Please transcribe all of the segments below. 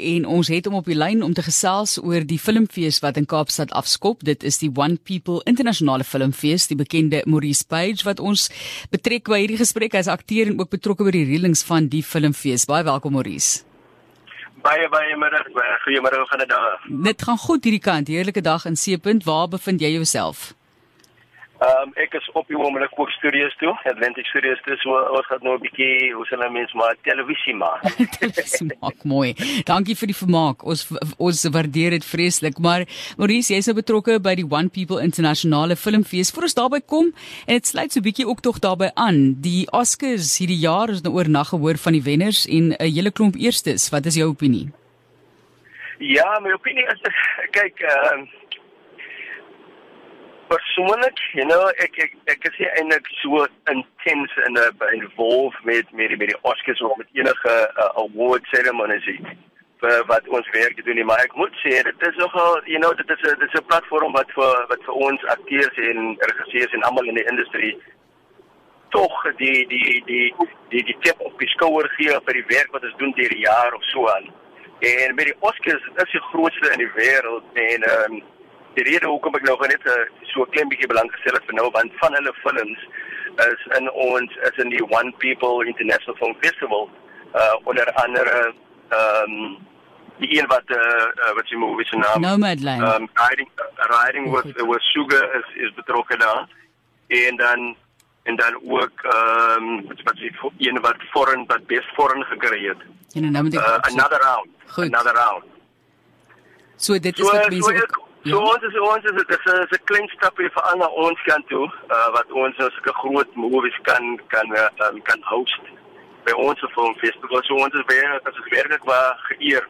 en ons het hom op die lyn om te gesels oor die filmfees wat in Kaapstad afskop. Dit is die One People Internasionale Filmfees, die bekende Maurice Page wat ons betrek by hierdie gesprek as akteur en ook betrokke by die reëlings van die filmfees. Baie welkom Maurice. Baie baie middag. Goeiemôre, daar? Dit gaan goed hierdie kant. Heerlike dag in Seepunt. Waar bevind jy jouself? Ehm um, ek is op die oomblik ook studios toe, Atlantic Studios toe. So ons gaan nou 'n bietjie hoe sal mense maar televisie maak. Smaak mooi. Dankie vir die vermaak. Ons ons waardeer dit vreeslik, maar Maurice, jy's nou betrokke by die One People Internasionale Filmfees. Voor ons daarby kom en dit sluit so 'n bietjie ook tog daarbey aan. Die Oscars hierdie jaar is nou oornag gehoor van die wenners en 'n hele klomp eerstes. Wat is jou opinie? Ja, my opinie is kyk ehm uh, persoonlik, you know, ek ek ek is eintlik so intens in 'n uh, involved met met met die Oscars of met enige uh, award ceremonies vir wat ons werk doen nie, maar ek moet sê dit is nogal, you know, dit is 'n dit is 'n platform wat vir wat vir ons akteurs en regisseurs en almal in die industrie tog die die die die die tip op die skouer gee vir die werk wat ons doen deur die jaar of so aan. En met die Oscars is die grootste in die wêreld en ehm um, die rede hoekom ek nou net uh, so 'n klein bietjie belang gestel het vir nou want van hulle films is in ons is in die One People International Film Festival uh onder andere ehm um, die een wat uh, wat se movie se naam Nomadland. um riding riding with oh, with sugar is is betrokke daar. En dan en dan ook ehm um, wat wat die een wat foreign wat best foreign gekry het. En nou moet ek uh, another round. Goed. another round. So dit is so, wat mense so, ook So ja. ons is ons is dit is 'n klein stapie vir aan ons kant toe uh, wat ons nou sulke groot movies kan kan uh, kan host by ons filmfestival. So ons is baie as ek werklik waar geëer.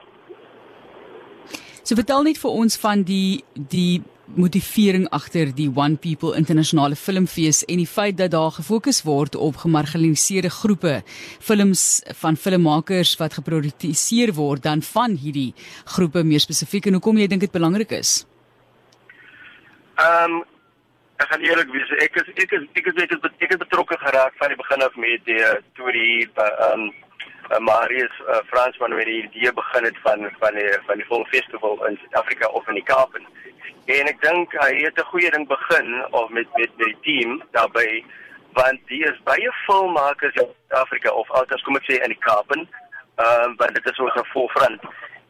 So vertel net vir ons van die die motivering agter die One People Internasionale Filmfees en die feit dat daar gefokus word op gemarginaliseerde groepe films van filmmakers wat geproduseer word dan van hierdie groepe meer spesifiek en hoekom jy dink dit belangrik is. Ehm um, ek gaan eerlik wees, ek is ek is ek is ek is, ek is betrokke geraak van die begin af met die toe die ehm um, Marius uh, Fransman met die idee begin het van van die van die filmfestival in Suid-Afrika of in die Kaap. En ek dink hy het 'n goeie ding begin of met met met die team daarbey want die is baie filmmakers in Suid-Afrika of altes kom ek sê in die Kaap. Ehm um, want dit is ons voorfront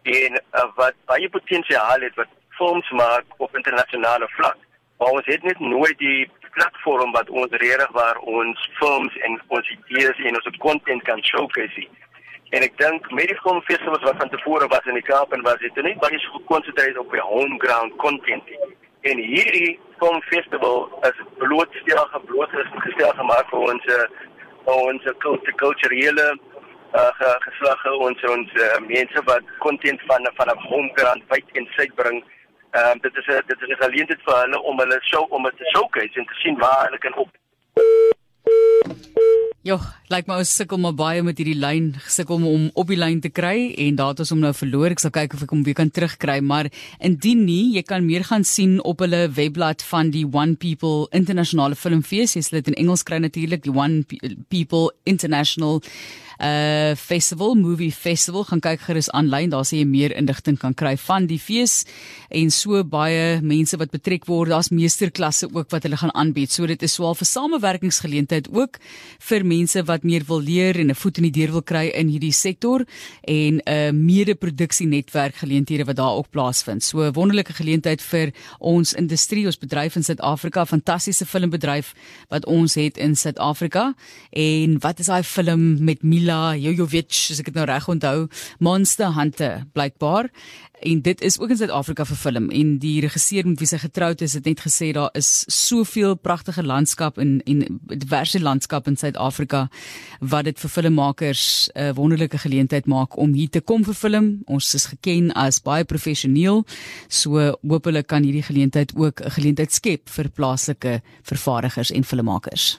en uh, wat baie potensiaal het wat films maak op internasionale vlak. Maar ons het net nooit die platform wat ons regtig waar ons films en ons idees en ons content kan showcase. En ek dink met die filmfestivals wat van tevore was in die Kaap en was dit net baie gekonsentreer op die home ground content. En hierdie filmfestival is blootstel geblootgestel gemaak vir ons ons kulturele uh, geslagge ons ons uh, mense wat content van van 'n home ground wyd en suid bring Ehm um, dit is 'n dit is 'n geleentheid vir hulle om hulle show om dit te showcase en te sien waar hulle kan op. Jo, like my ons sukkel maar baie met hierdie lyn, sukkel om op die lyn te kry en daar het ons hom nou verloor. Ek sal kyk of ek hom weer kan terugkry, maar indien nie, jy kan meer gaan sien op hulle webblad van die One People Internasionale Filmfees. Jy sal dit in Engels kry natuurlik, die One People International uh festival movie festival gaan kyk gerus aanlyn daar sê jy meer inligting kan kry van die fees en so baie mense wat betrek word daar's meesterklasse ook wat hulle gaan aanbied. So dit is swaar vir samewerkingsgeleentheid ook vir mense wat meer wil leer en 'n voet in die deur wil kry in hierdie sektor en 'n uh, mede-produksie netwerk geleenthede wat daar ook plaasvind. So 'n wonderlike geleentheid vir ons industrie ons bedryf in Suid-Afrika fantastiese filmbedryf wat ons het in Suid-Afrika. En wat is daai film met Mila Mila Jojovic, as ek dit nou reg onthou, Monster Hunter blykbaar. En dit is ook in Suid-Afrika verfilm en die regisseur met wie sy getroud is, het net gesê daar is soveel pragtige landskap en en diverse landskap in Suid-Afrika wat dit vir filmmakers 'n wonderlike geleentheid maak om hier te kom verfilm. Ons is geken as baie professioneel, so hoop hulle kan hierdie geleentheid ook 'n geleentheid skep vir plaaslike vervaardigers en filmmakers.